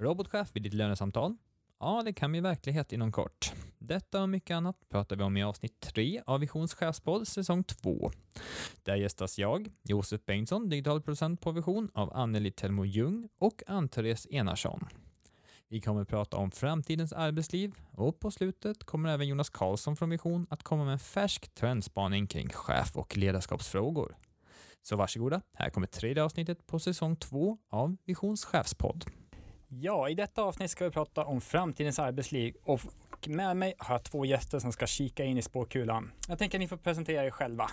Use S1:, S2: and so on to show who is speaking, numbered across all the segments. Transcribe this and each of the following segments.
S1: Robotchef vid ditt lönesamtal? Ja, det kan bli verklighet inom kort. Detta och mycket annat pratar vi om i avsnitt 3 av Visions chefspodd säsong 2. Där gästas jag, Josef Bengtsson, digital producent på Vision av Anneli Telmo Ljung och Ann-Therese Enarsson. Vi kommer prata om framtidens arbetsliv och på slutet kommer även Jonas Karlsson från Vision att komma med en färsk trendspaning kring chef och ledarskapsfrågor. Så varsågoda, här kommer tredje avsnittet på säsong 2 av Visions chefspodd.
S2: Ja, i detta avsnitt ska vi prata om framtidens arbetsliv och med mig har jag två gäster som ska kika in i spåkulan. Jag tänker att ni får presentera er själva.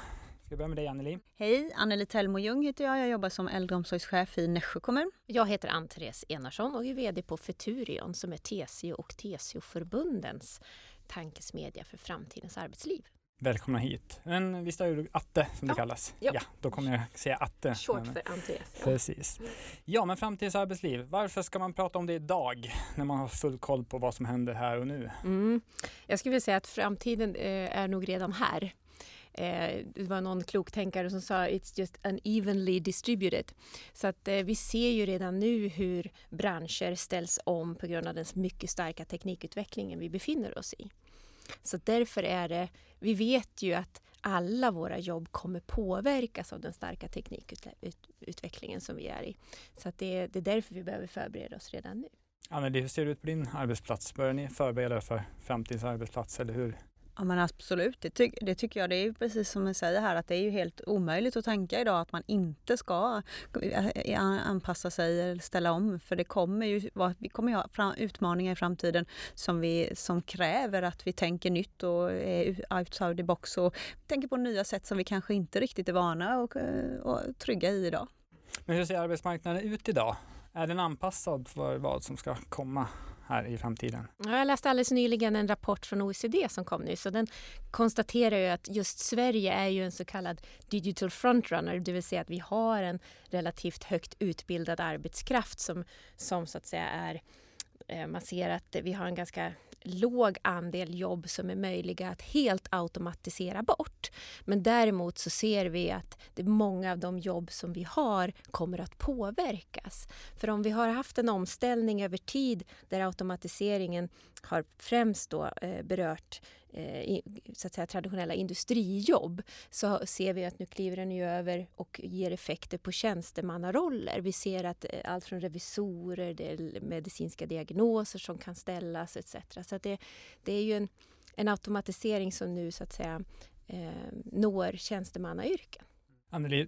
S2: Ska jag börja med dig Anneli?
S3: Hej, Anneli Tellmo Ljung heter jag. Jag jobbar som äldreomsorgschef i Nässjö kommun.
S4: Jag heter Ann-Therese Enarsson och är VD på Futurion som är TCO och TCO-förbundens tankesmedja för framtidens arbetsliv.
S2: Välkomna hit. Men visst är du Atte som ja. det kallas?
S4: Ja.
S2: ja, då kommer jag säga Atte.
S4: Short för Ann-Therese.
S2: Ja. Precis. Ja, men framtidens arbetsliv. Varför ska man prata om det idag när man har full koll på vad som händer här och nu?
S4: Mm. Jag skulle vilja säga att framtiden eh, är nog redan här. Eh, det var någon kloktänkare som sa it's just unevenly distributed. Så att eh, vi ser ju redan nu hur branscher ställs om på grund av den mycket starka teknikutvecklingen vi befinner oss i. Så därför är det, vi vet ju att alla våra jobb kommer påverkas av den starka teknikutvecklingen som vi är i. Så att det, det är därför vi behöver förbereda oss redan nu.
S2: Anneli, hur ser det ut på din arbetsplats? Börjar ni förbereda er för framtidens arbetsplats eller hur?
S3: Ja men absolut, det, ty det, tycker jag. Det är ju precis som jag säger här att det är ju helt omöjligt att tänka idag att man inte ska eh, eh, anpassa sig eller ställa om. För det kommer ju, vi kommer ju ha utmaningar i framtiden som, vi, som kräver att vi tänker nytt och är outside the box och tänker på nya sätt som vi kanske inte riktigt är vana och, eh, och trygga i idag.
S2: Men hur ser arbetsmarknaden ut idag? Är den anpassad för vad som ska komma här i framtiden?
S4: Jag läste alldeles nyligen en rapport från OECD som kom nyss och den konstaterar ju att just Sverige är ju en så kallad digital frontrunner, det vill säga att vi har en relativt högt utbildad arbetskraft som, som så att säga är eh, man ser att vi har en ganska låg andel jobb som är möjliga att helt automatisera bort. Men däremot så ser vi att det många av de jobb som vi har kommer att påverkas. För om vi har haft en omställning över tid där automatiseringen har främst då eh, berört eh, Eh, så att säga, traditionella industrijobb så ser vi att nu kliver den ju över och ger effekter på tjänstemannaroller. Vi ser att eh, allt från revisorer, det är medicinska diagnoser som kan ställas etc. Så det, det är ju en, en automatisering som nu så att säga eh, når tjänstemannayrken.
S2: Anneli,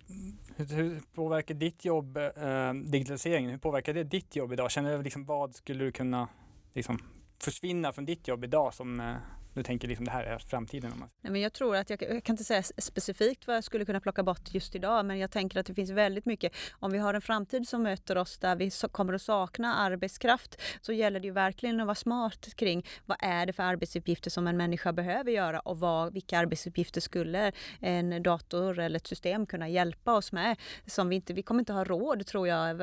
S2: hur påverkar ditt jobb, eh, digitaliseringen, hur påverkar det ditt jobb idag? Känner du liksom, vad skulle du kunna liksom, försvinna från ditt jobb idag som eh, du tänker liksom det här är framtiden? Om man...
S3: Nej, men jag tror att jag, jag, kan inte säga specifikt vad jag skulle kunna plocka bort just idag, men jag tänker att det finns väldigt mycket. Om vi har en framtid som möter oss där vi så, kommer att sakna arbetskraft så gäller det ju verkligen att vara smart kring vad är det för arbetsuppgifter som en människa behöver göra och vad, vilka arbetsuppgifter skulle en dator eller ett system kunna hjälpa oss med? Som vi, inte, vi kommer inte ha råd, tror jag,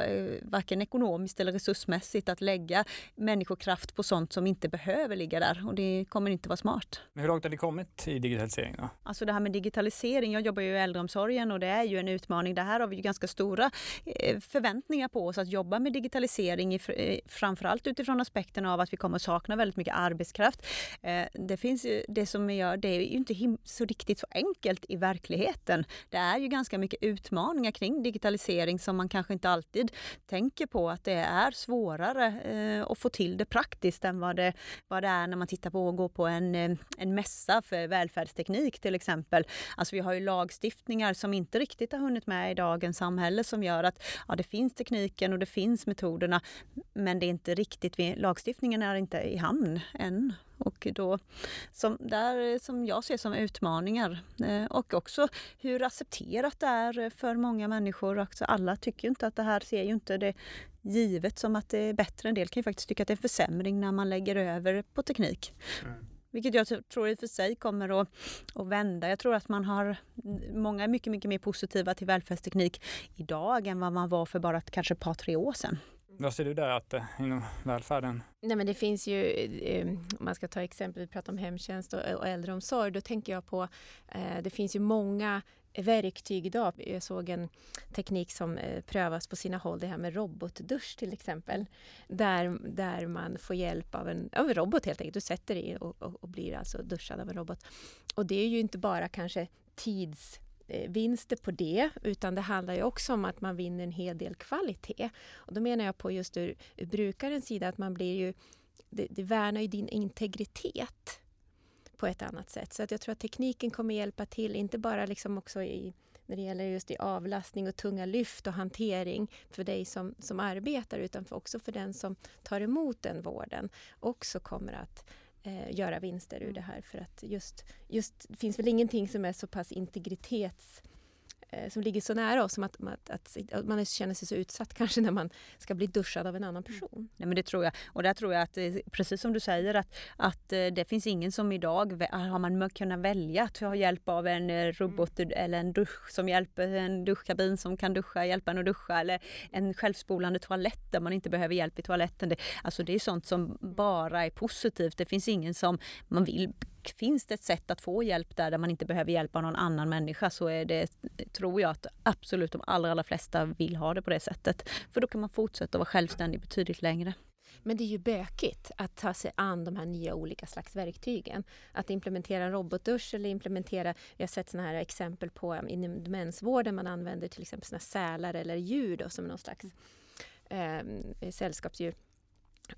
S3: varken ekonomiskt eller resursmässigt att lägga människokraft på sånt som inte behöver ligga där och det kommer inte vara smart.
S2: Men hur långt har ni kommit i digitaliseringen? Då?
S3: Alltså det här med digitalisering, jag jobbar ju i äldreomsorgen och det är ju en utmaning. Det här har vi ju ganska stora eh, förväntningar på oss att jobba med digitalisering, eh, framförallt utifrån aspekten av att vi kommer sakna väldigt mycket arbetskraft. Eh, det finns ju, det som vi gör, det är ju inte så riktigt så enkelt i verkligheten. Det är ju ganska mycket utmaningar kring digitalisering som man kanske inte alltid tänker på att det är svårare att få till det praktiskt än vad det, vad det är när man tittar på att gå på en en, eh, en mässa för välfärdsteknik till exempel. Alltså vi har ju lagstiftningar som inte riktigt har hunnit med i dagens samhälle som gör att ja, det finns tekniken och det finns metoderna men det är inte riktigt, lagstiftningen är inte i hamn än. Och då, som, där, som jag ser som utmaningar. Eh, och också hur accepterat det är för många människor. Också alla tycker inte att det här ser ju inte det givet som att det är bättre. En del kan ju faktiskt tycka att det är en försämring när man lägger över på teknik. Mm. Vilket jag tror i och för sig kommer att, att vända. Jag tror att man har, många är mycket, mycket mer positiva till välfärdsteknik idag än vad man var för bara kanske ett par, tre år sedan.
S2: Vad ser du där att, eh, inom välfärden?
S4: Nej, men det finns ju, eh, om man ska ta exempel, vi pratar om hemtjänst och, äldreomsorg, då tänker jag på, eh, det finns ju många verktyg idag. Jag såg en teknik som eh, prövas på sina håll, det här med robotdusch till exempel. Där, där man får hjälp av en, av en robot helt enkelt. Du sätter dig i och, och, och blir alltså duschad av en robot. Och det är ju inte bara kanske tids eh, vinster på det, utan det handlar ju också om att man vinner en hel del kvalitet. Och då menar jag på just ur, ur brukarens sida att man blir ju, det, det värnar ju din integritet på ett annat sätt. Så att jag tror att tekniken kommer hjälpa till, inte bara liksom också i, när det gäller just i avlastning och tunga lyft och hantering för dig som, som arbetar, utan för också för den som tar emot den vården, också kommer att eh, göra vinster ur mm. det här. För att just, just, det finns väl ingenting som är så pass integritets som ligger så nära oss som att, att, att, att, man känner sig så utsatt kanske när man ska bli duschad av en annan mm. person.
S3: Nej, men det tror jag. Och där tror jag att eh, precis som du säger att, att eh, det finns ingen som idag har man kunnat välja att ha hjälp av en robot mm. eller en dusch som hjälper en duschkabin som kan duscha, hjälpa en att duscha eller en självspolande toalett där man inte behöver hjälp i toaletten. Det, alltså det är sånt som bara är positivt. Det finns ingen som man vill finns det ett sätt att få hjälp där, där man inte behöver hjälpa någon annan människa så är det, tror jag att absolut de allra, allra flesta vill ha det på det sättet. För då kan man fortsätta vara självständig betydligt längre.
S4: Men det är ju bökigt att ta sig an de här nya olika slags verktygen. Att implementera en robotdusch eller implementera, vi har sett sådana här exempel på inom demensvården, man använder till exempel såna sälar eller djur då, som någon slags eh, sällskapsdjur.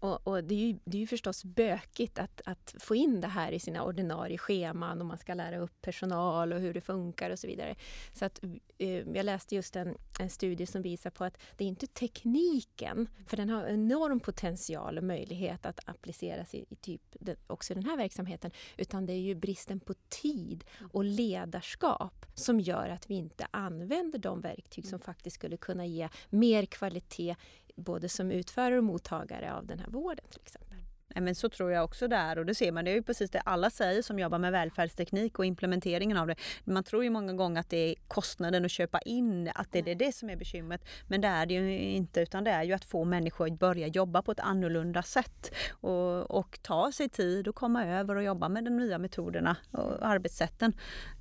S4: Och, och, det, är ju, det är ju förstås bökigt att, att få in det här i sina ordinarie scheman och man ska lära upp personal och hur det funkar och så vidare. Så att, eh, jag läste just en, en studie som visar på att det är inte tekniken, för den har enorm potential och möjlighet att appliceras i, i typ den, också den här verksamheten, utan det är ju bristen på tid och ledarskap som gör att vi inte använder de verktyg som faktiskt skulle kunna ge mer kvalitet både som utförare och mottagare av den här vården till exempel.
S3: Nej, men så tror jag också där och det ser man. Det är ju precis det alla säger som jobbar med välfärdsteknik och implementeringen av det. Man tror ju många gånger att det är kostnaden att köpa in, att det är det som är bekymret. Men det är det ju inte utan det är ju att få människor att börja jobba på ett annorlunda sätt och, och ta sig tid och komma över och jobba med de nya metoderna och arbetssätten.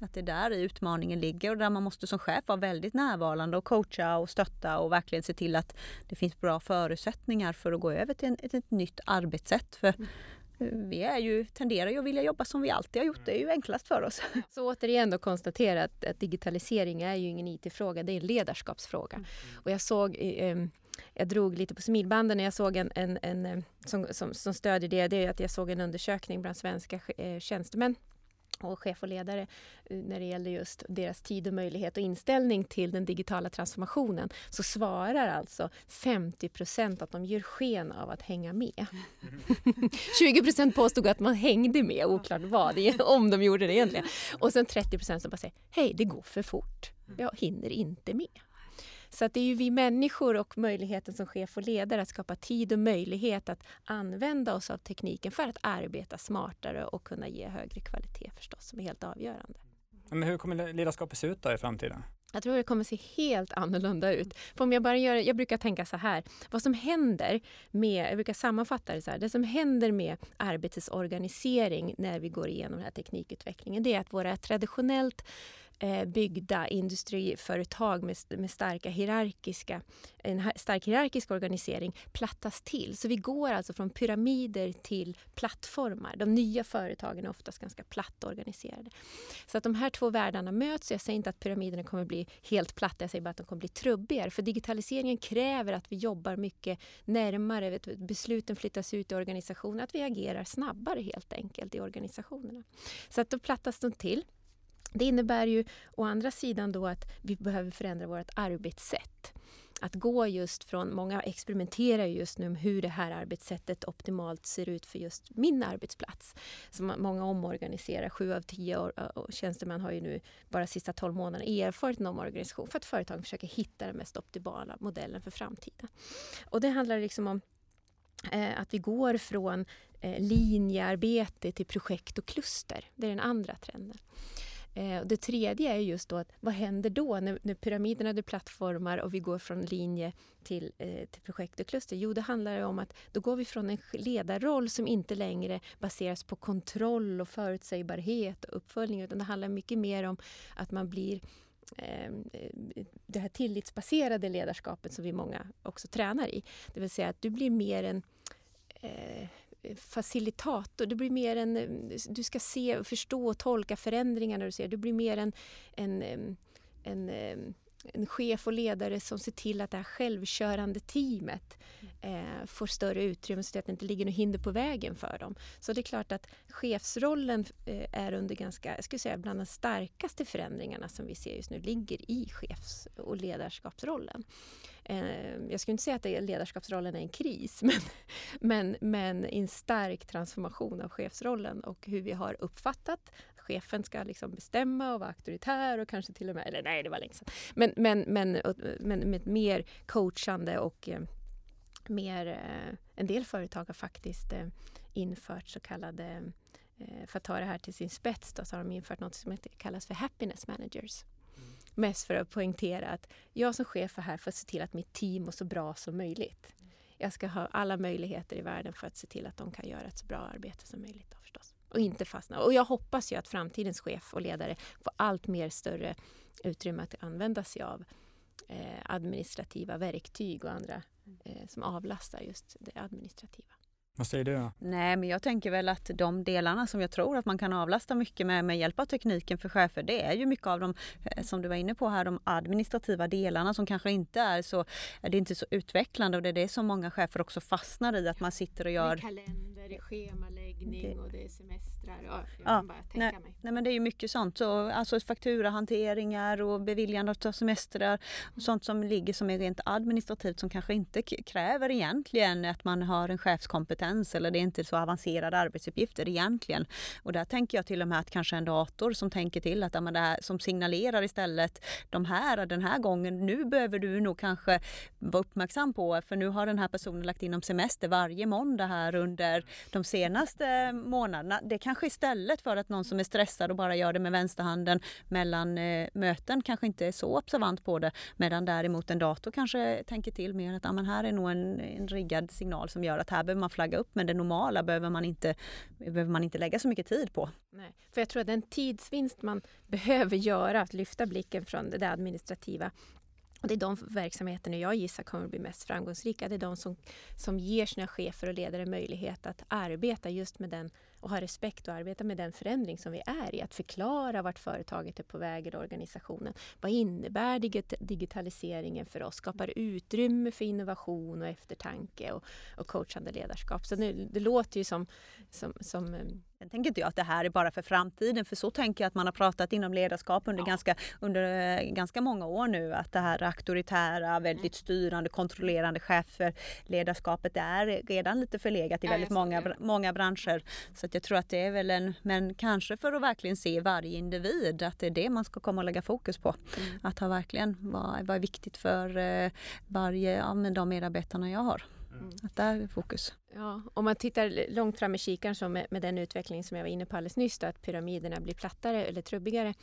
S3: Att det är där utmaningen ligger och där man måste som chef vara väldigt närvarande och coacha och stötta och verkligen se till att det finns bra förutsättningar för att gå över till ett, ett nytt arbetssätt för vi är ju, tenderar ju att vilja jobba som vi alltid har gjort. Det är ju enklast för oss.
S4: Så återigen då konstatera att, att digitalisering är ju ingen IT-fråga, det är en ledarskapsfråga. Mm. Och jag såg eh, jag drog lite på smilbanden när jag såg en, en, en som, som, som stödjer det, det är att jag såg en undersökning bland svenska eh, tjänstemän och chef och ledare eh, när det gäller just deras tid och möjlighet och inställning till den digitala transformationen så svarar alltså 50 procent att de gör sken av att hänga med. 20 procent påstod att man hängde med, oklart vad, om de gjorde det egentligen. Och sen 30 procent som bara säger hej, det går för fort. Jag hinner inte med. Så att det är ju vi människor och möjligheten som chef och ledare att skapa tid och möjlighet att använda oss av tekniken för att arbeta smartare och kunna ge högre kvalitet förstås, som är helt avgörande.
S2: Men hur kommer ledarskapet se ut då i framtiden?
S4: Jag tror det kommer se helt annorlunda ut. För om jag, bara gör, jag brukar tänka så här, vad som händer med, jag brukar sammanfatta det så här, det som händer med arbetets organisering när vi går igenom den här teknikutvecklingen, det är att våra traditionellt eh, byggda industriföretag med, med starka hierarkiska, en stark hierarkisk organisering plattas till. Så vi går alltså från pyramider till plattformar. De nya företagen är oftast ganska platt organiserade. Så att de här två världarna möts. Jag säger inte att pyramiderna kommer bli helt platta, jag säger bara att de kommer bli trubbigare. För digitaliseringen kräver att vi jobbar mycket närmare, vet, besluten flyttas ut i organisationen, att vi agerar snabbare helt enkelt i organisationerna. Så att då plattas de till. Det innebär ju å andra sidan då att vi behöver förändra vårt arbetssätt. Att gå just från, många experimenterar just nu med hur det här arbetssättet optimalt ser ut för just min arbetsplats. Så många omorganiserar, sju av tio år, tjänstemän har ju nu bara sista tolv månaderna erfarit en omorganisation för att företagen försöker hitta den mest optimala modellen för framtiden. Och det handlar liksom om eh, att vi går från eh, linjearbete till projekt och kluster. Det är den andra trenden. Eh, det tredje är just då att vad händer då när, när pyramiderna är plattformar och vi går från linje till, eh, till projekt och kluster? Jo, det handlar om att då går vi från en ledarroll som inte längre baseras på kontroll och förutsägbarhet och uppföljning utan det handlar mycket mer om att man blir ehm, det här tillitsbaserade ledarskapet som vi många också tränar i. Det vill säga att du blir mer en eh, facilitator. Du blir mer en... Du ska se, förstå och tolka förändringar när du ser. Du blir mer en, en, en, en en chef och ledare som ser till att det här självkörande teamet eh, får större utrymme så att det inte ligger något hinder på vägen för dem. Så det är klart att chefsrollen eh, är under ganska, jag skulle säga bland de starkaste förändringarna som vi ser just nu ligger i chefs och ledarskapsrollen. Eh, jag skulle inte säga att ledarskapsrollen är en kris men, men, men en stark transformation av chefsrollen och hur vi har uppfattat chefen ska liksom bestämma och vara auktoritär och kanske till och med, eller nej det var länge sedan. Men, men, men, men med mer coachande och eh, mer, eh, en del företag har faktiskt eh, infört så kallade för att ta det här till sin spets då, så har de infört något som kallas för happiness managers. Mm. Mest för att poängtera att jag som chef är här för att se till att mitt team mår så bra som möjligt. Jag ska ha alla möjligheter i världen för att se till att de kan göra ett så bra arbete som möjligt. Då, förstås och inte fastna. Och jag hoppas ju att framtidens chef och ledare får allt mer större utrymme att använda sig av eh, administrativa verktyg och andra eh, som avlastar just det administrativa.
S2: Vad säger du? Då?
S3: Nej, men jag tänker väl att de delarna som jag tror att man kan avlasta mycket med, med hjälp av tekniken för chefer, det är ju mycket av de, eh, som du var inne på här, de administrativa delarna som kanske inte är så, det är inte så utvecklande och det är det som många chefer också fastnar i, att man sitter och gör...
S4: Det är det schemaläggning och det är semestrar. Ja, jag ja, bara tänka
S3: nej, mig. Nej, men det är ju mycket sånt, så, alltså fakturahanteringar och beviljande av semestrar och sånt som ligger som är rent administrativt som kanske inte kräver egentligen att man har en chefskompetens kompetens eller det är inte så avancerade arbetsuppgifter egentligen. Och där tänker jag till och med att kanske en dator som tänker till att det här, som signalerar istället de här den här gången, nu behöver du nog kanske vara uppmärksam på för nu har den här personen lagt in om semester varje måndag här under de senaste månaderna. Det kanske istället för att någon som är stressad och bara gör det med vänsterhanden mellan eh, möten kanske inte är så observant på det medan däremot en dator kanske tänker till mer att ah, men här är nog en, en riggad signal som gör att här behöver man flagga upp men det normala behöver man inte, behöver man inte lägga så mycket tid på.
S4: Nej, för jag tror att den tidsvinst man behöver göra, att lyfta blicken från det administrativa det är de verksamheterna jag gissar kommer att bli mest framgångsrika. Det är de som, som ger sina chefer och ledare möjlighet att arbeta just med den och ha respekt och arbeta med den förändring som vi är i. Att förklara vart företaget är på väg eller organisationen. Vad innebär digitaliseringen för oss? Skapar utrymme för innovation och eftertanke och, och coachande ledarskap. Så nu, det låter ju som, som, som eh,
S3: Sen tänker inte jag att det här är bara för framtiden, för så tänker jag att man har pratat inom ledarskap under, ja. ganska, under eh, ganska många år nu, att det här auktoritära, väldigt mm. styrande, kontrollerande chefer, ledarskapet är redan lite förlegat i väldigt många, många branscher. Så att jag tror att det är väl en, men kanske för att verkligen se varje individ, att det är det man ska komma och lägga fokus på. Mm. Att ha verkligen, vad, vad är viktigt för eh, varje, ja, men de medarbetarna jag har. Mm. Att där är fokus.
S4: Ja, om man tittar långt fram i kikaren så med, med den utveckling som jag var inne på alldeles nyss, då, att pyramiderna blir plattare eller trubbigare,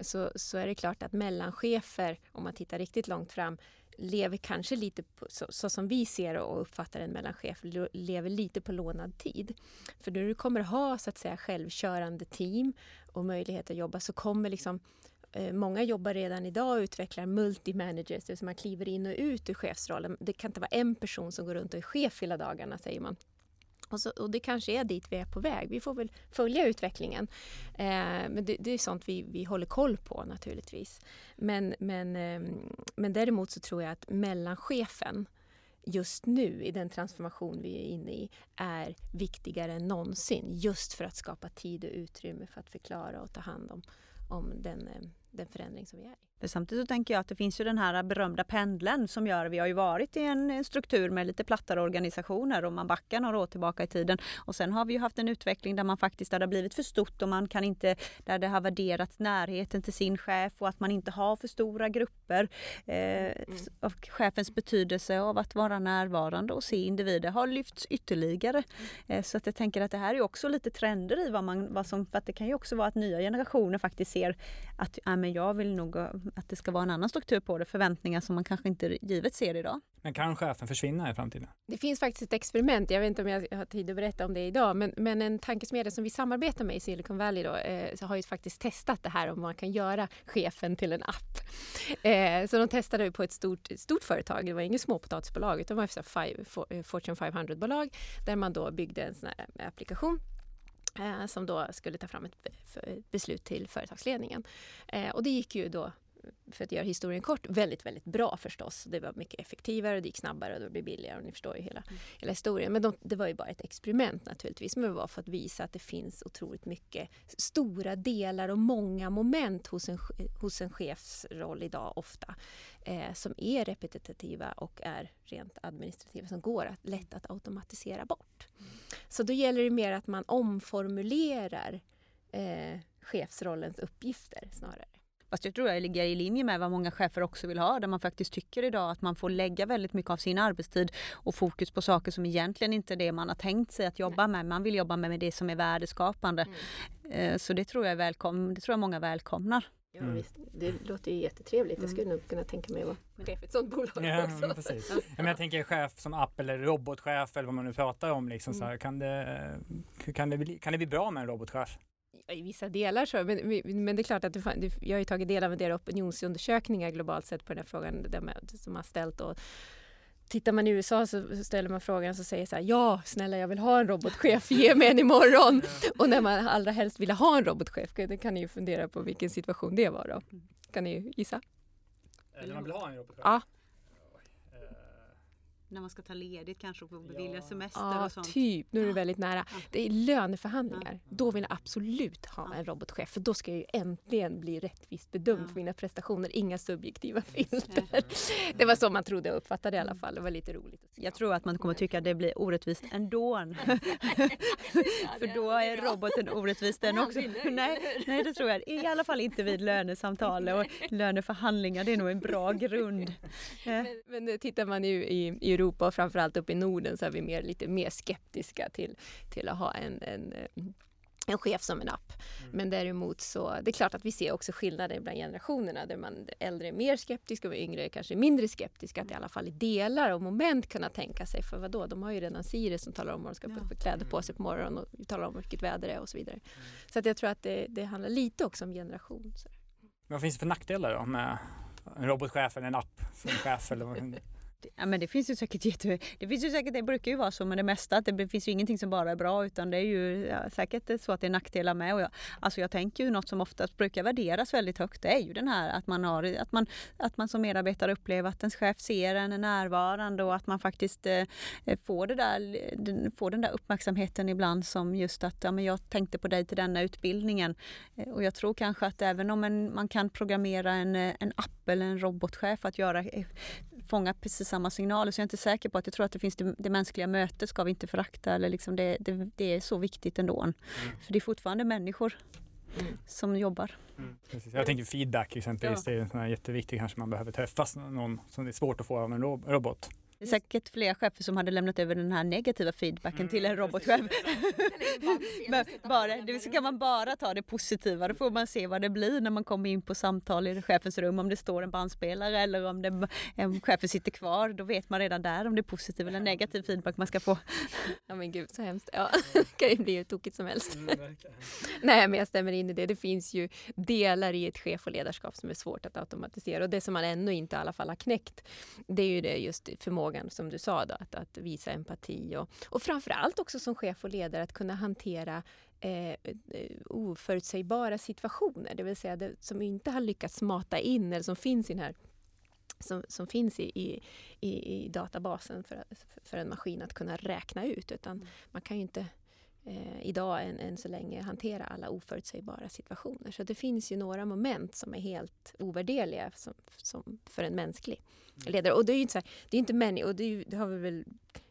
S4: så, så är det klart att mellanchefer, om man tittar riktigt långt fram, lever kanske lite på, så, så, som vi ser och uppfattar en mellanchef, lever lite på lånad tid. För när du kommer ha så att säga självkörande team och möjlighet att jobba så kommer liksom Eh, många jobbar redan idag och utvecklar multi-managers, det vill säga man kliver in och ut ur chefsrollen. Det kan inte vara en person som går runt och är chef hela dagarna, säger man. Och, så, och, det kanske är dit vi är på väg. Vi får väl följa utvecklingen. Eh, men det, det, är sånt vi, vi håller koll på naturligtvis. Men, men, eh, men däremot så tror jag att mellanchefen just nu i den transformation vi är inne i är viktigare än någonsin. Just för att skapa tid och utrymme för att förklara och ta hand om, om den eh, den förändring som vi är i.
S3: Samtidigt så tänker jag att det finns ju den här berömda pendeln som gör, vi har ju varit i en struktur med lite plattare organisationer och man backar några år tillbaka i tiden. Och sen har vi ju haft en utveckling där man faktiskt, där det har blivit för stort och man kan inte, där det har värderats närheten till sin chef och att man inte har för stora grupper. Eh, mm. Och chefens betydelse av att vara närvarande och se individer har lyfts ytterligare. Eh, så att jag tänker att det här är också lite trender i vad man, vad som, för att det kan ju också vara att nya generationer faktiskt ser att ja, men jag vill nog att det ska vara en annan struktur på det, förväntningar som man kanske inte givet ser idag.
S2: Men kan chefen försvinna i framtiden?
S4: Det finns faktiskt ett experiment, jag vet inte om jag har tid att berätta om det idag, men, men en tankesmedja som vi samarbetar med i Silicon Valley då, eh, så har ju faktiskt testat det här om man kan göra chefen till en app. Eh, så de testade på ett stort, stort företag, det var inget småpotatisbolag utan det var ett five, eh, Fortune 500-bolag där man då byggde en sån här applikation eh, som då skulle ta fram ett beslut till företagsledningen. Eh, och det gick ju då för att göra historien kort, väldigt, väldigt bra förstås. Det var mycket effektivare, det gick snabbare och det blev billigare och ni förstår ju hela, mm. hela historien. Men de, det var ju bara ett experiment naturligtvis, men det var för att visa att det finns otroligt mycket stora delar och många moment hos en, hos en chefsroll idag ofta eh, som är repetitiva och är rent administrativa som går att, lätt att automatisera bort. Mm. Så då gäller det mer att man omformulerar eh, chefsrollens uppgifter snarare.
S3: Fast jag tror jag ligger i linje med vad många chefer också vill ha, där man faktiskt tycker idag att man får lägga väldigt mycket av sin arbetstid och fokus på saker som egentligen inte är det man har tänkt sig att jobba med. Man vill jobba med det som är värdeskapande. Mm. Eh, så det tror jag är välkom det tror jag många välkomnar.
S4: Ja, mm. visst. Det låter ju jättetrevligt. Jag skulle mm. nog kunna tänka mig att vara chef i ett sådant bolag ja, också.
S2: Men precis. Ja. Men jag tänker chef som app eller robotchef eller vad man nu pratar om. Liksom, mm. så här, kan, det, kan, det bli, kan det bli bra med en robotchef?
S4: I vissa delar så, men, men det är klart att det, jag har ju tagit del av en del opinionsundersökningar globalt sett på den här frågan där med, som har ställt och Tittar man i USA så ställer man frågan och säger så här, ja snälla jag vill ha en robotchef, ge mig en imorgon. Och när man allra helst vill ha en robotchef, då kan ni ju fundera på vilken situation det var då. Kan ni gissa?
S2: Eller man vill ha en robotchef?
S4: Ja.
S3: När man ska ta ledigt kanske och få bevilja
S4: ja.
S3: semester
S4: ja,
S3: och sånt.
S4: typ. Nu är det väldigt nära. Det är löneförhandlingar. Då vill jag absolut ha en robotchef för då ska jag ju äntligen bli rättvist bedömd för mina prestationer. Inga subjektiva filter. Det var så man trodde och uppfattade i alla fall. Det var lite roligt.
S3: Jag tror att man kommer tycka att det blir orättvist ändå. för då är roboten orättvis den också. nej, nej, det tror jag I alla fall inte vid lönesamtal och löneförhandlingar. Det är nog en bra grund.
S4: Men, men tittar man ju i, i Europa och framförallt uppe i Norden så är vi mer, lite mer skeptiska till, till att ha en, en eh, en chef som en app. Mm. Men däremot så, det är klart att vi ser också skillnader bland generationerna där man äldre är mer skeptiska och yngre är kanske mindre skeptiska att i alla fall i delar och moment kunna tänka sig för vad då? de har ju redan Siri som talar om vad de ska ja. kläder på sig på morgonen och talar om vilket väder det är och så vidare. Mm. Så att jag tror att det, det handlar lite också om generation. Så.
S2: Vad finns det för nackdelar då med en robotchef eller en app som chef? Eller
S3: Ja, men det finns ju säkert jätte... Det finns ju säkert, det brukar ju vara så med det mesta, att det finns ju ingenting som bara är bra utan det är ju ja, säkert så att det är nackdelar med. Och jag, alltså jag tänker ju något som oftast brukar värderas väldigt högt, det är ju den här att man, har, att man, att man som medarbetare upplever att ens chef ser en, är närvarande och att man faktiskt eh, eh, får, det där, den, får den där uppmärksamheten ibland som just att ja, men jag tänkte på dig till denna utbildningen. Eh, och jag tror kanske att även om en, man kan programmera en, eh, en app eller en robotchef att göra fånga precis samma signaler. Så jag är inte säker på att jag tror att det finns det, det mänskliga mötet ska vi inte förakta. Eller liksom det, det, det är så viktigt ändå. Mm. För det är fortfarande människor mm. som jobbar.
S2: Mm. Jag tänker feedback exempelvis. Ja. Det är jätteviktigt kanske man behöver träffas någon som det är svårt att få av en robot.
S3: Det är säkert fler chefer som hade lämnat över den här negativa feedbacken mm, till en robotchef. Men bara, det kan man bara ta det positiva, då får man se vad det blir när man kommer in på samtal i chefens rum, om det står en bandspelare eller om det, en chefen sitter kvar. Då vet man redan där om det är positiv eller negativ feedback man ska få.
S4: Ja men gud så hemskt. Ja, det kan ju bli hur tokigt som helst. Mm, Nej men jag stämmer in i det. Det finns ju delar i ett chef och ledarskap som är svårt att automatisera och det som man ännu inte i alla fall har knäckt det är ju det just förmågan förmågan, som du sa, då, att, att visa empati och, och framförallt också som chef och ledare att kunna hantera eh, eh, oförutsägbara situationer, det vill säga det, som inte har lyckats mata in eller som finns i den här som, som finns i, i, i, databasen för, för en maskin att kunna räkna ut. Utan mm. man kan ju inte eh, idag än, än så länge hantera alla oförutsägbara situationer. Så det finns ju några moment som är helt ovärderliga som, som för en mänsklig mm. ledare. Och det är ju inte, så här, det är inte människor, och det, ju, det, har vi väl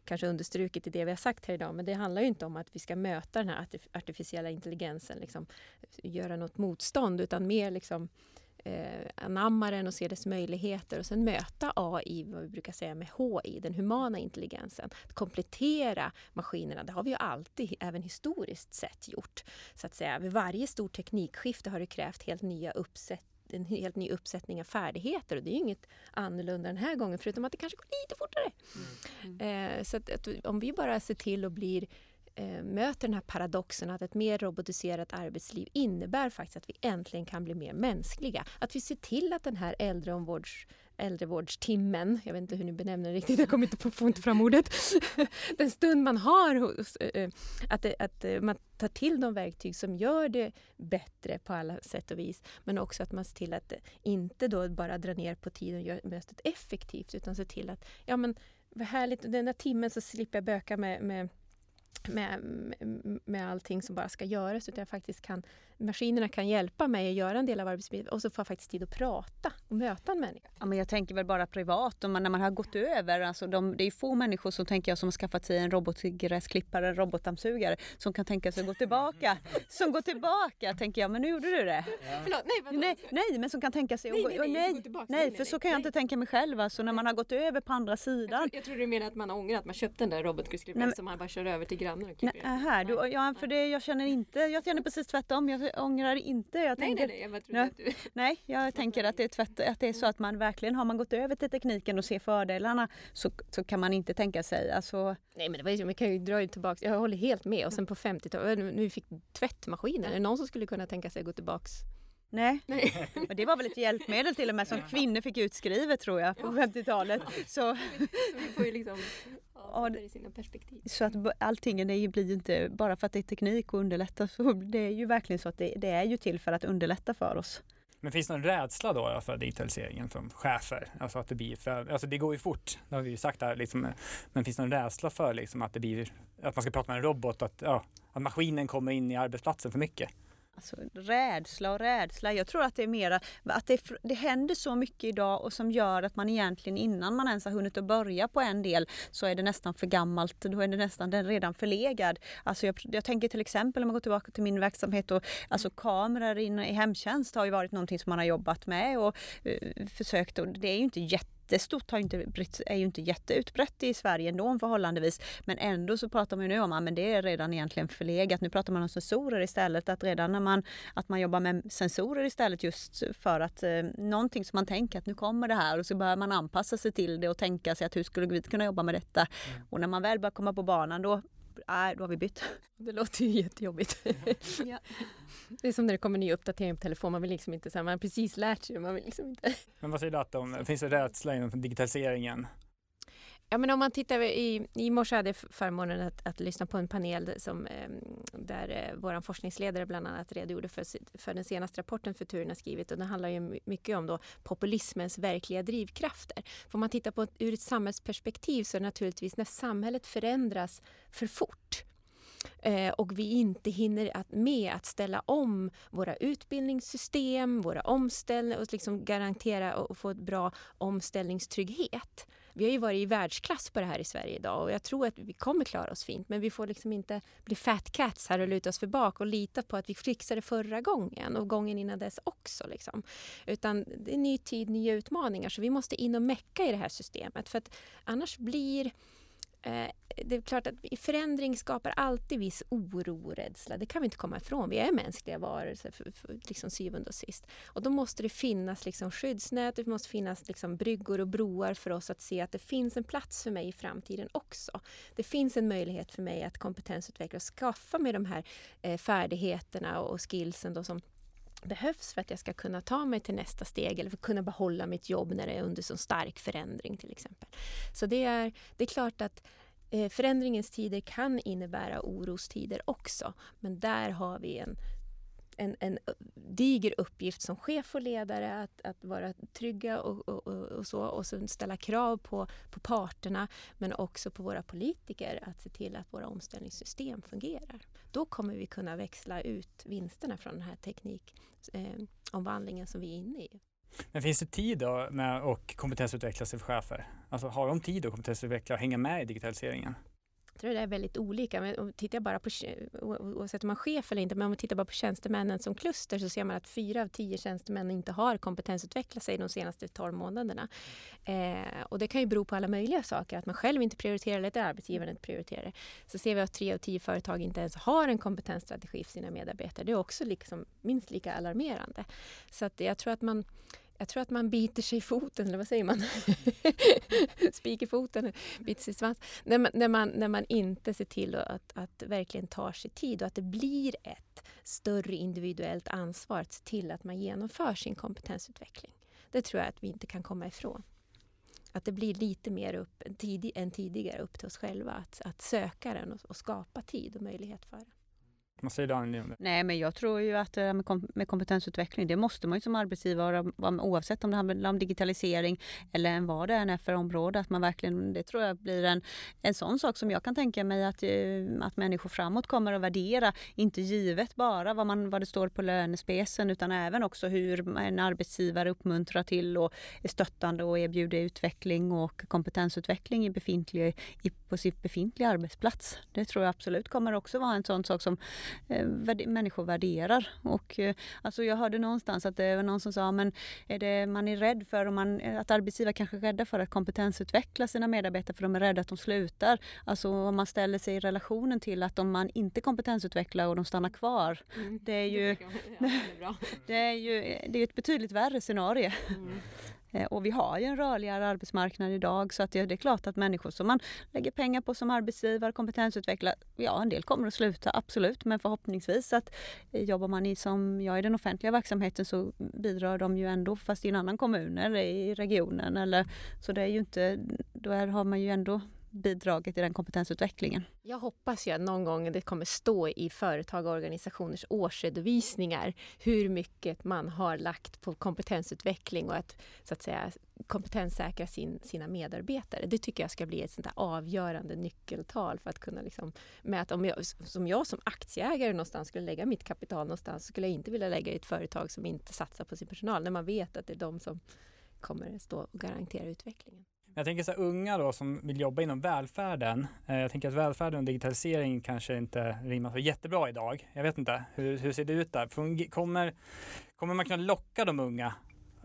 S4: kanske understrukit i det vi har sagt här idag, men det handlar ju inte om att vi ska möta den här artificiella intelligensen, liksom, göra något motstånd, utan mer liksom eh, anamma den och se dess möjligheter och sen möta AI, vad vi brukar säga med HI, den humana intelligensen. Att komplettera maskinerna, det har vi ju alltid, även historiskt sett, gjort. Så att säga, vid varje stort teknikskifte har det krävt helt nya uppsätt en helt ny uppsättning av färdigheter och det är inget annorlunda den här gången förutom att det kanske går lite fortare. Mm. Eh, så att, att, om vi bara ser till och blir Eh, möter den här paradoxen att ett mer robotiserat arbetsliv innebär faktiskt att vi äntligen kan bli mer mänskliga. Att vi ser till att den här äldreomvårds äldrevårdstimmen, jag vet inte hur ni benämner det riktigt, jag kommer inte på, får inte fram ordet. Den stund man har, hos, eh, eh, att, att man tar till de verktyg som gör det bättre på alla sätt och vis. Men också att man ser till att inte då bara dra ner på tiden och göra mötet effektivt utan se till att, ja men vad härligt, den där timmen så slipper jag böka med, med med, med allting som bara ska göras utan jag faktiskt kan maskinerna kan hjälpa mig att göra en del av arbetslivet och så får jag faktiskt tid att prata och möta en människa.
S3: Ja, men jag tänker väl bara privat, om man, när man har gått över, alltså de, det är få människor som tänker jag som har skaffat sig en robotgräsklippare, en robotdammsugare som kan tänka sig att gå tillbaka. som går tillbaka, tänker jag, men nu gjorde du det.
S4: Ja. Förlåt, nej,
S3: nej, nej, men som kan tänka sig att
S4: nej, nej, nej,
S3: nej, nej, nej, för så kan jag inte tänka mig själv, alltså när man har gått över på andra sidan.
S4: Jag, tror, jag tror du menar att man ångrar att man köpte den där robotgräsklipparen som man bara kör över till grannen och
S3: klipper. Nej, här, du, ja, för det, jag känner inte, jag känner precis tvärtom, jag ångrar inte. Jag
S4: nej, nej, nej, jag ja, att du...
S3: Nej, jag tänker att det, är tvärt, att det är så att man verkligen, har man gått över till tekniken och ser fördelarna så, så kan man inte tänka sig, alltså...
S4: Nej men det var ju, vi kan ju dra tillbaka, jag håller helt med. Och sen på 50-talet, nu fick tvättmaskiner, är det någon som skulle kunna tänka sig att gå tillbaks
S3: Nej. Nej. Men det var väl ett hjälpmedel till och med som kvinnor fick utskrivet tror jag på 50-talet. Så,
S4: vi får ju liksom ja, det i sina perspektiv.
S3: Så att allting det blir ju inte bara för att det är teknik och underlätta. Så det är ju verkligen så att det, det är ju till för att underlätta för oss.
S2: Men finns det någon rädsla då för digitaliseringen från chefer? Alltså att det blir för, alltså det går ju fort, det har vi ju sagt där liksom, men finns det någon rädsla för liksom att det blir, att man ska prata med en robot, att, ja, att maskinen kommer in i arbetsplatsen för mycket?
S3: Alltså, rädsla och rädsla. Jag tror att det är mera att det, det händer så mycket idag och som gör att man egentligen innan man ens har hunnit att börja på en del så är det nästan för gammalt. Då är det nästan den redan förlegad. Alltså jag, jag tänker till exempel om man går tillbaka till min verksamhet och alltså kameror in, i hemtjänst har ju varit någonting som man har jobbat med och uh, försökt och det är ju inte jätte jättestort, har inte, är ju inte jätteutbrett i Sverige ändå förhållandevis. Men ändå så pratar man ju nu om att det är redan egentligen förlegat. Nu pratar man om sensorer istället. Att redan när man, att man jobbar med sensorer istället just för att eh, någonting som man tänker att nu kommer det här och så börjar man anpassa sig till det och tänka sig att hur skulle vi kunna jobba med detta? Mm. Och när man väl börjar komma på banan då nej, då har vi bytt.
S4: Det låter ju jättejobbigt. ja. Det är som när det kommer ny uppdatering på telefon, man vill liksom inte, så här, man har precis lärt sig, man vill liksom inte.
S2: Men vad säger du att om, finns det rädsla inom digitaliseringen?
S4: Ja, men om man tittar i, i morse hade jag förmånen att, att lyssna på en panel som, ehm, där eh, vår forskningsledare bland annat redogjorde för, för den senaste rapporten Futuren har skrivit och den handlar ju mycket om då populismens verkliga drivkrafter. För om man tittar på ur ett samhällsperspektiv så är det naturligtvis när samhället förändras för fort eh, och vi inte hinner att, med att ställa om våra utbildningssystem, våra omställningar och liksom garantera och få ett bra omställningstrygghet vi har ju varit i världsklass på det här i Sverige idag och jag tror att vi kommer klara oss fint. Men vi får liksom inte bli fat cats här och luta oss för bak och lita på att vi fixade förra gången och gången innan dess också. Liksom. Utan det är ny tid, nya utmaningar så vi måste in och mecka i det här systemet för att annars blir Eh, det är klart att förändring skapar alltid viss oro och rädsla. Det kan vi inte komma ifrån. Vi är mänskliga varelser för, för, liksom syvende och sist. Och då måste det finnas liksom skyddsnät, det måste finnas liksom bryggor och broar för oss att se att det finns en plats för mig i framtiden också. Det finns en möjlighet för mig att kompetensutveckla och skaffa mig de här eh, färdigheterna och skillsen då som behövs för att jag ska kunna ta mig till nästa steg eller för att kunna behålla mitt jobb när det är under så stark förändring till exempel. Så det är, det är klart att eh, förändringens tider kan innebära orostider också. Men där har vi en, en, en diger uppgift som chef och ledare att, att vara trygga och, och, och, så och så ställa krav på, på parterna men också på våra politiker att se till att våra omställningssystem fungerar. Då kommer vi kunna växla ut vinsterna från den här teknikomvandlingen eh, som vi är inne i.
S2: Men finns det tid då med att kompetensutveckla sig för chefer? Alltså har de tid att kompetensutveckla och hänga med i digitaliseringen?
S4: Tror det är väldigt olika. Men om tittar bara på, oavsett om man är chef eller inte, men om man tittar bara på tjänstemännen som kluster så ser man att fyra av tio tjänstemän inte har kompetensutvecklat sig de senaste 12 månaderna. Eh, och det kan ju bero på alla möjliga saker, att man själv inte prioriterar eller att arbetsgivaren inte prioriterar det. Så ser vi att tre av tio företag inte ens har en kompetensstrategi för sina medarbetare. Det är också liksom minst lika alarmerande. Så att jag tror att man jag tror att man biter sig i foten, eller vad säger man? Spik i foten, biter sig i svans. När man, när, man, när man inte ser till att, att verkligen tar sig tid och att det blir ett större individuellt ansvar att se till att man genomför sin kompetensutveckling. Det tror jag att vi inte kan komma ifrån. Att det blir lite mer upp, tidig, än tidigare upp till oss själva att, att söka den och, och skapa tid och möjlighet för det.
S2: Vad säger Daniel om det?
S3: Nej, men jag tror ju att eh, med, kom med kompetensutveckling, det måste man ju som arbetsgivare, oavsett om det handlar om digitalisering eller vad det än är för område, att man verkligen, det tror jag blir en, en sån sak som jag kan tänka mig att, eh, att människor framåt kommer att värdera, inte givet bara vad, man, vad det står på lönespecen, utan även också hur en arbetsgivare uppmuntrar till och är stöttande och erbjuder utveckling och kompetensutveckling i befintlig, i, på sin befintliga arbetsplats. Det tror jag absolut kommer också vara en sån sak som människor värderar. Och, eh, alltså jag hörde någonstans att det var någon som sa men är det, man är rädd för om man, att arbetsgivare kanske är rädda för att kompetensutveckla sina medarbetare för de är rädda att de slutar. Alltså om man ställer sig i relationen till att om man inte kompetensutvecklar och de stannar kvar. Mm. Det är ju, det är ju det är ett betydligt värre scenario. Mm. Eh, och vi har ju en rörligare arbetsmarknad idag så att det är klart att människor som man lägger pengar på som arbetsgivare, kompetensutvecklare, ja en del kommer att sluta absolut. Men förhoppningsvis att eh, jobbar man i som jag i den offentliga verksamheten så bidrar de ju ändå fast i en annan kommun eller i regionen eller så det är ju inte, då är, har man ju ändå bidragit i den kompetensutvecklingen.
S4: Jag hoppas ju att någon gång det kommer stå i företag och organisationers årsredovisningar hur mycket man har lagt på kompetensutveckling och att, så att säga, kompetenssäkra sin, sina medarbetare. Det tycker jag ska bli ett sånt avgörande nyckeltal för att kunna liksom mäta. Om jag, som jag som aktieägare någonstans skulle lägga mitt kapital någonstans skulle jag inte vilja lägga i ett företag som inte satsar på sin personal när man vet att det är de som kommer stå och garantera utvecklingen.
S2: Jag tänker så här, unga då som vill jobba inom välfärden. Eh, jag tänker att välfärden och digitalisering kanske inte rimmar så jättebra idag. Jag vet inte, hur, hur ser det ut där? Kommer, kommer man kunna locka de unga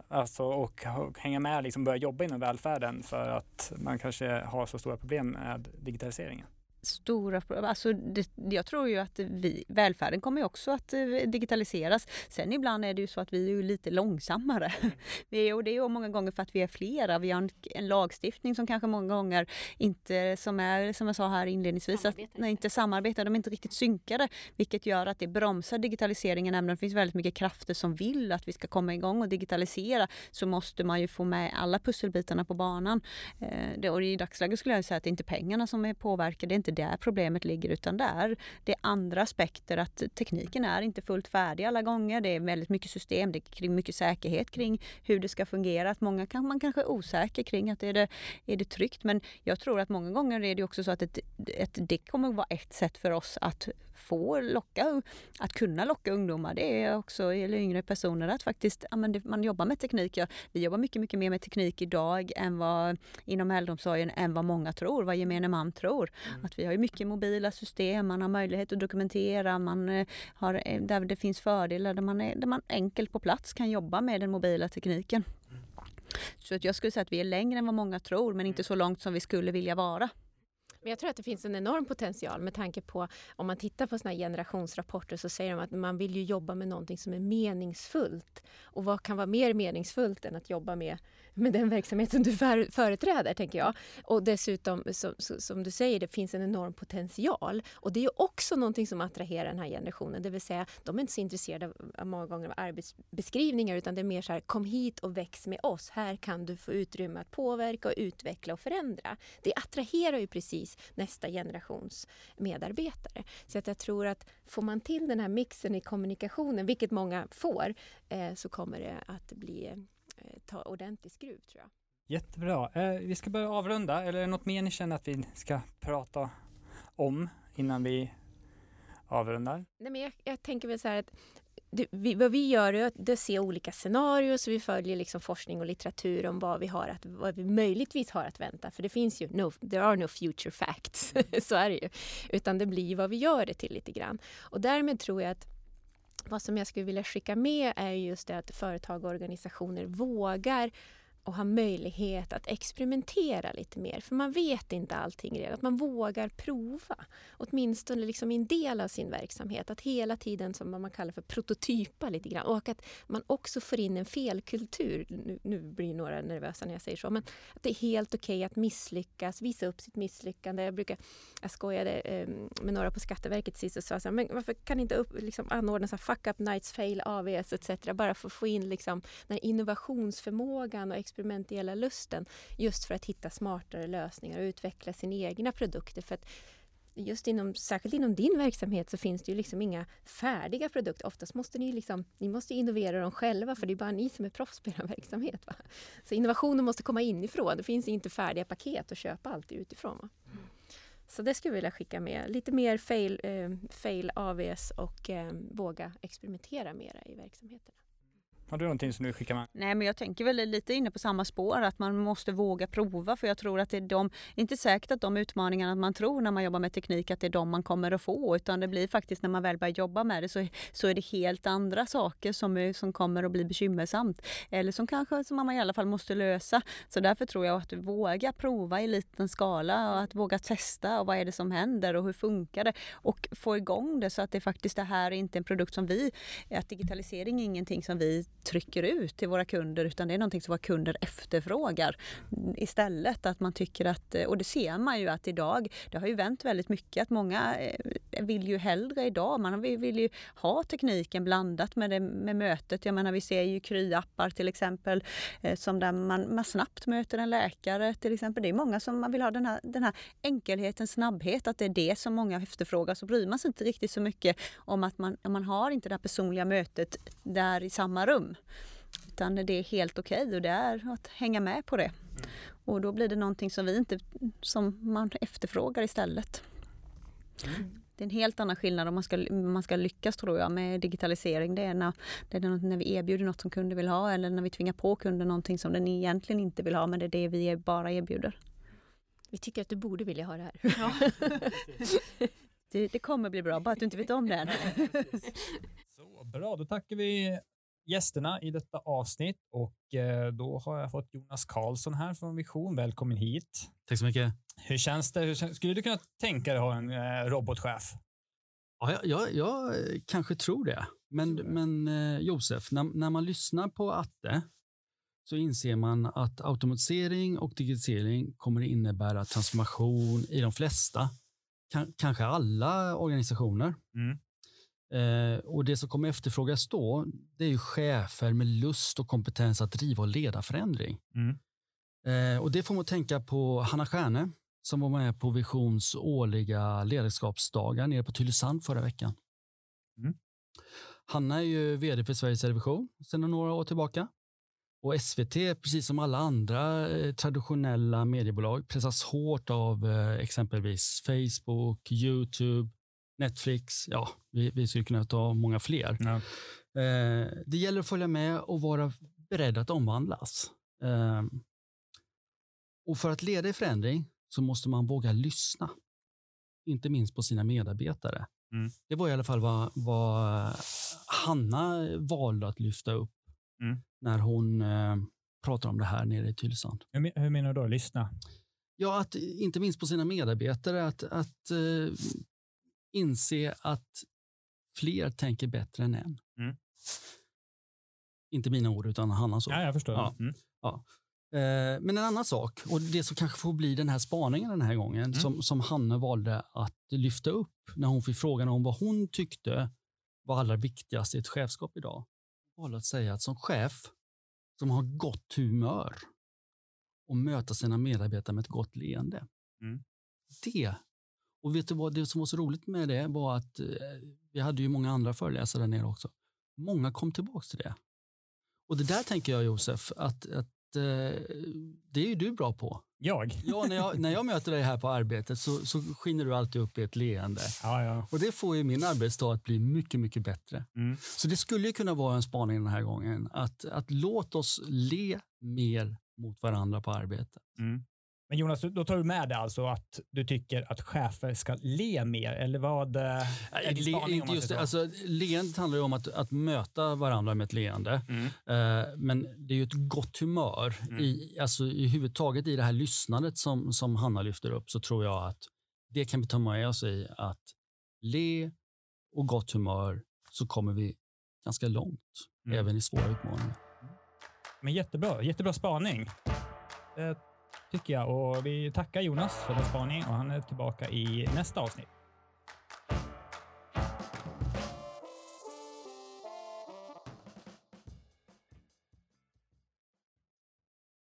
S2: alltså, och, och hänga med, liksom börja jobba inom välfärden för att man kanske har så stora problem med digitaliseringen?
S3: Stora. Alltså det, jag tror ju att vi, välfärden kommer också att eh, digitaliseras. Sen ibland är det ju så att vi är lite långsammare. Mm. Vi är, och det är ju många gånger för att vi är flera. Vi har en, en, lagstiftning som kanske många gånger inte, som är som jag sa här inledningsvis, att, nej, inte samarbetar. De är inte riktigt synkade, vilket gör att det bromsar digitaliseringen. Även om det finns väldigt mycket krafter som vill att vi ska komma igång och digitalisera så måste man ju få med alla pusselbitarna på banan. Eh, det, och i dagsläget skulle jag säga att det är inte pengarna som är påverkade, det är inte där problemet ligger utan där det är andra aspekter att tekniken är inte fullt färdig alla gånger. Det är väldigt mycket system, det är mycket säkerhet kring hur det ska fungera. Att många kan, man kanske är osäker kring att är det, är det tryggt men jag tror att många gånger är det också så att ett, ett, det kommer vara ett sätt för oss att få locka, att kunna locka ungdomar, det är också, eller yngre personer, att faktiskt ja, men det, man jobbar med teknik. Ja, vi jobbar mycket, mycket mer med teknik idag än vad, inom äldreomsorgen än vad många tror, vad gemene man tror. Mm. Att vi har mycket mobila system, man har möjlighet att dokumentera, man eh, har, eh, där det finns fördelar, där man, är, där man enkelt på plats kan jobba med den mobila tekniken. Mm. Så att jag skulle säga att vi är längre än vad många tror, men inte mm. så långt som vi skulle vilja vara.
S4: Men jag tror att det finns en enorm potential med tanke på om man tittar på såna generationsrapporter så säger de att man vill ju jobba med någonting som är meningsfullt. Och vad kan vara mer meningsfullt än att jobba med med den verksamhet som du för, företräder, tänker jag. Och dessutom, som, som, du säger, det finns en enorm potential. Och det är också någonting som attraherar den här generationen. Det vill säga, de är inte så intresserade av, många gånger av arbetsbeskrivningar utan det är mer så här, kom hit och väx med oss. Här kan du få utrymme att påverka och utveckla och förändra. Det attraherar ju precis nästa generations medarbetare. Så att jag tror att får man till den här mixen i kommunikationen, vilket många får, eh, så kommer det att bli Eh, ta ordentlig skruv tror jag.
S2: Jättebra. Eh, vi ska börja avrunda, eller är det något mer ni känner att vi ska prata om innan vi avrundar?
S4: Nej, men jag, jag tänker väl så här att det, vi, vad vi gör är att se olika scenarier så vi följer liksom forskning och litteratur om vad vi, har att, vad vi möjligtvis har att vänta. För det finns ju, no, there are no future facts, så är det ju. Utan det blir vad vi gör det till lite grann. Och därmed tror jag att vad som jag skulle vilja skicka med är just det att företag och organisationer vågar och ha möjlighet att experimentera lite mer. För man vet inte allting redan. Att man vågar prova. Åtminstone liksom i en del av sin verksamhet. Att hela tiden, som man kallar för prototypa lite grann. Och att man också får in en felkultur. Nu, nu blir några nervösa när jag säger så. Men att det är helt okej okay att misslyckas, visa upp sitt misslyckande. Jag, brukar, jag skojade eh, med några på Skatteverket sist och sa så här, men varför kan inte upp, liksom, anordna så här, fuck up nights, fail, AVS etc. Bara för att få in liksom, den innovationsförmågan och experimentella lusten just för att hitta smartare lösningar och utveckla sina egna produkter. För att just inom, särskilt inom din verksamhet så finns det ju liksom inga färdiga produkter. Oftast måste ni, liksom, ni måste innovera dem själva för det är bara ni som är proffs på er verksamhet. Va? Så innovationen måste komma inifrån. Det finns inte färdiga paket att köpa alltid utifrån. Va? Så det skulle jag vilja skicka med. Lite mer fail, eh, fail AVS och eh, våga experimentera mera i verksamheterna.
S2: Har du någonting som du skickar med?
S3: Nej men jag tänker väl lite inne på samma spår att man måste våga prova för jag tror att det är de, inte säkert att de utmaningarna man tror när man jobbar med teknik att det är de man kommer att få utan det blir faktiskt när man väl börjar jobba med det så, så är det helt andra saker som, är, som kommer att bli bekymmersamt. Eller som kanske som man i alla fall måste lösa. Så därför tror jag att våga prova i liten skala och att våga testa och vad är det som händer och hur funkar det och få igång det så att det faktiskt det här är inte en produkt som vi, att digitalisering är ingenting som vi trycker ut till våra kunder utan det är någonting som våra kunder efterfrågar istället. Att man tycker att, och det ser man ju att idag, det har ju vänt väldigt mycket att många eh, vill ju hellre idag, man vill ju ha tekniken blandat med, det, med mötet. Jag menar vi ser ju Kry-appar till exempel eh, som där man, man snabbt möter en läkare till exempel. Det är många som man vill ha den här, den här enkelheten, snabbhet, att det är det som många efterfrågar. Så bryr man sig inte riktigt så mycket om att man, man har inte det personliga mötet där i samma rum. Utan det är helt okej okay och det är att hänga med på det. Och då blir det någonting som vi inte, som man efterfrågar istället. Det är en helt annan skillnad om man ska, man ska lyckas tror jag med digitalisering. Det är, när, det är när vi erbjuder något som kunden vill ha eller när vi tvingar på kunden någonting som den egentligen inte vill ha men det är det vi bara erbjuder.
S4: Vi tycker att du borde vilja ha det här.
S3: Ja. det, det kommer bli bra, bara att du inte vet om det än.
S1: Så bra, då tackar vi gästerna i detta avsnitt och eh, då har jag fått Jonas Karlsson här från Vision. Välkommen hit.
S5: Tack så mycket.
S1: Hur känns det? Hur känns, skulle du kunna tänka dig att ha en eh, robotchef?
S5: Ja, jag, jag, jag, kanske tror det. Men, men eh, Josef, när, när man lyssnar på Atte så inser man att automatisering och digitalisering kommer att innebära transformation i de flesta, kanske alla organisationer. Mm. Eh, och Det som kommer efterfrågas då, det är ju chefer med lust och kompetens att driva och leda förändring. Mm. Eh, och Det får man tänka på Hanna Stjärne som var med på Visions årliga ledarskapsdagar nere på Tylösand förra veckan. Mm. Hanna är ju vd för Sveriges Television sedan några år tillbaka. Och SVT, precis som alla andra eh, traditionella mediebolag, pressas hårt av eh, exempelvis Facebook, Youtube, Netflix, ja, vi, vi skulle kunna ta många fler. Ja. Eh, det gäller att följa med och vara beredd att omvandlas. Eh, och för att leda i förändring så måste man våga lyssna. Inte minst på sina medarbetare. Mm. Det var i alla fall vad, vad Hanna valde att lyfta upp mm. när hon eh, pratar om det här nere i Tylösand.
S1: Hur, hur menar du då, lyssna?
S5: Ja, att inte minst på sina medarbetare, att, att eh, inse att fler tänker bättre än en. Mm. Inte mina ord, utan Hannas ord.
S1: Ja, jag förstår. Ja. Mm.
S5: Ja. Eh, men en annan sak, och det som kanske får bli den här spaningen den här gången, mm. som, som Hanne valde att lyfta upp när hon fick frågan om vad hon tyckte var allra viktigast i ett chefskap idag. Hon valde att säga att som chef som har gott humör och möta sina medarbetare med ett gott leende. Mm. Det och vet du vad, det som var så roligt med det var att eh, vi hade ju många andra föreläsare där nere också. Många kom tillbaka till det. Och det där tänker jag Josef, att, att eh, det är ju du bra på.
S2: Jag?
S5: Ja, när jag, när jag möter dig här på arbetet så, så skiner du alltid upp i ett leende.
S2: Ja, ja.
S5: Och det får ju min arbetsdag att bli mycket, mycket bättre.
S2: Mm.
S5: Så det skulle ju kunna vara en spaning den här gången. Att, att låt oss le mer mot varandra på arbetet.
S2: Mm. Men Jonas, då tar du med det alltså att du tycker att chefer ska le mer, eller vad eh, är din
S5: Le,
S2: spaning? om
S5: inte just det, alltså, leendet handlar ju om att, att möta varandra med ett leende.
S2: Mm.
S5: Eh, men det är ju ett gott humör.
S2: Mm.
S5: I, alltså, I huvudtaget i det här lyssnandet som, som Hanna lyfter upp så tror jag att det kan vi ta med oss i att le och gott humör så kommer vi ganska långt,
S2: Mm.
S5: även i svåra utmaningar.
S2: Men jättebra, jättebra spaning. Det tycker jag och vi tackar Jonas för den spaning och han är tillbaka i nästa avsnitt.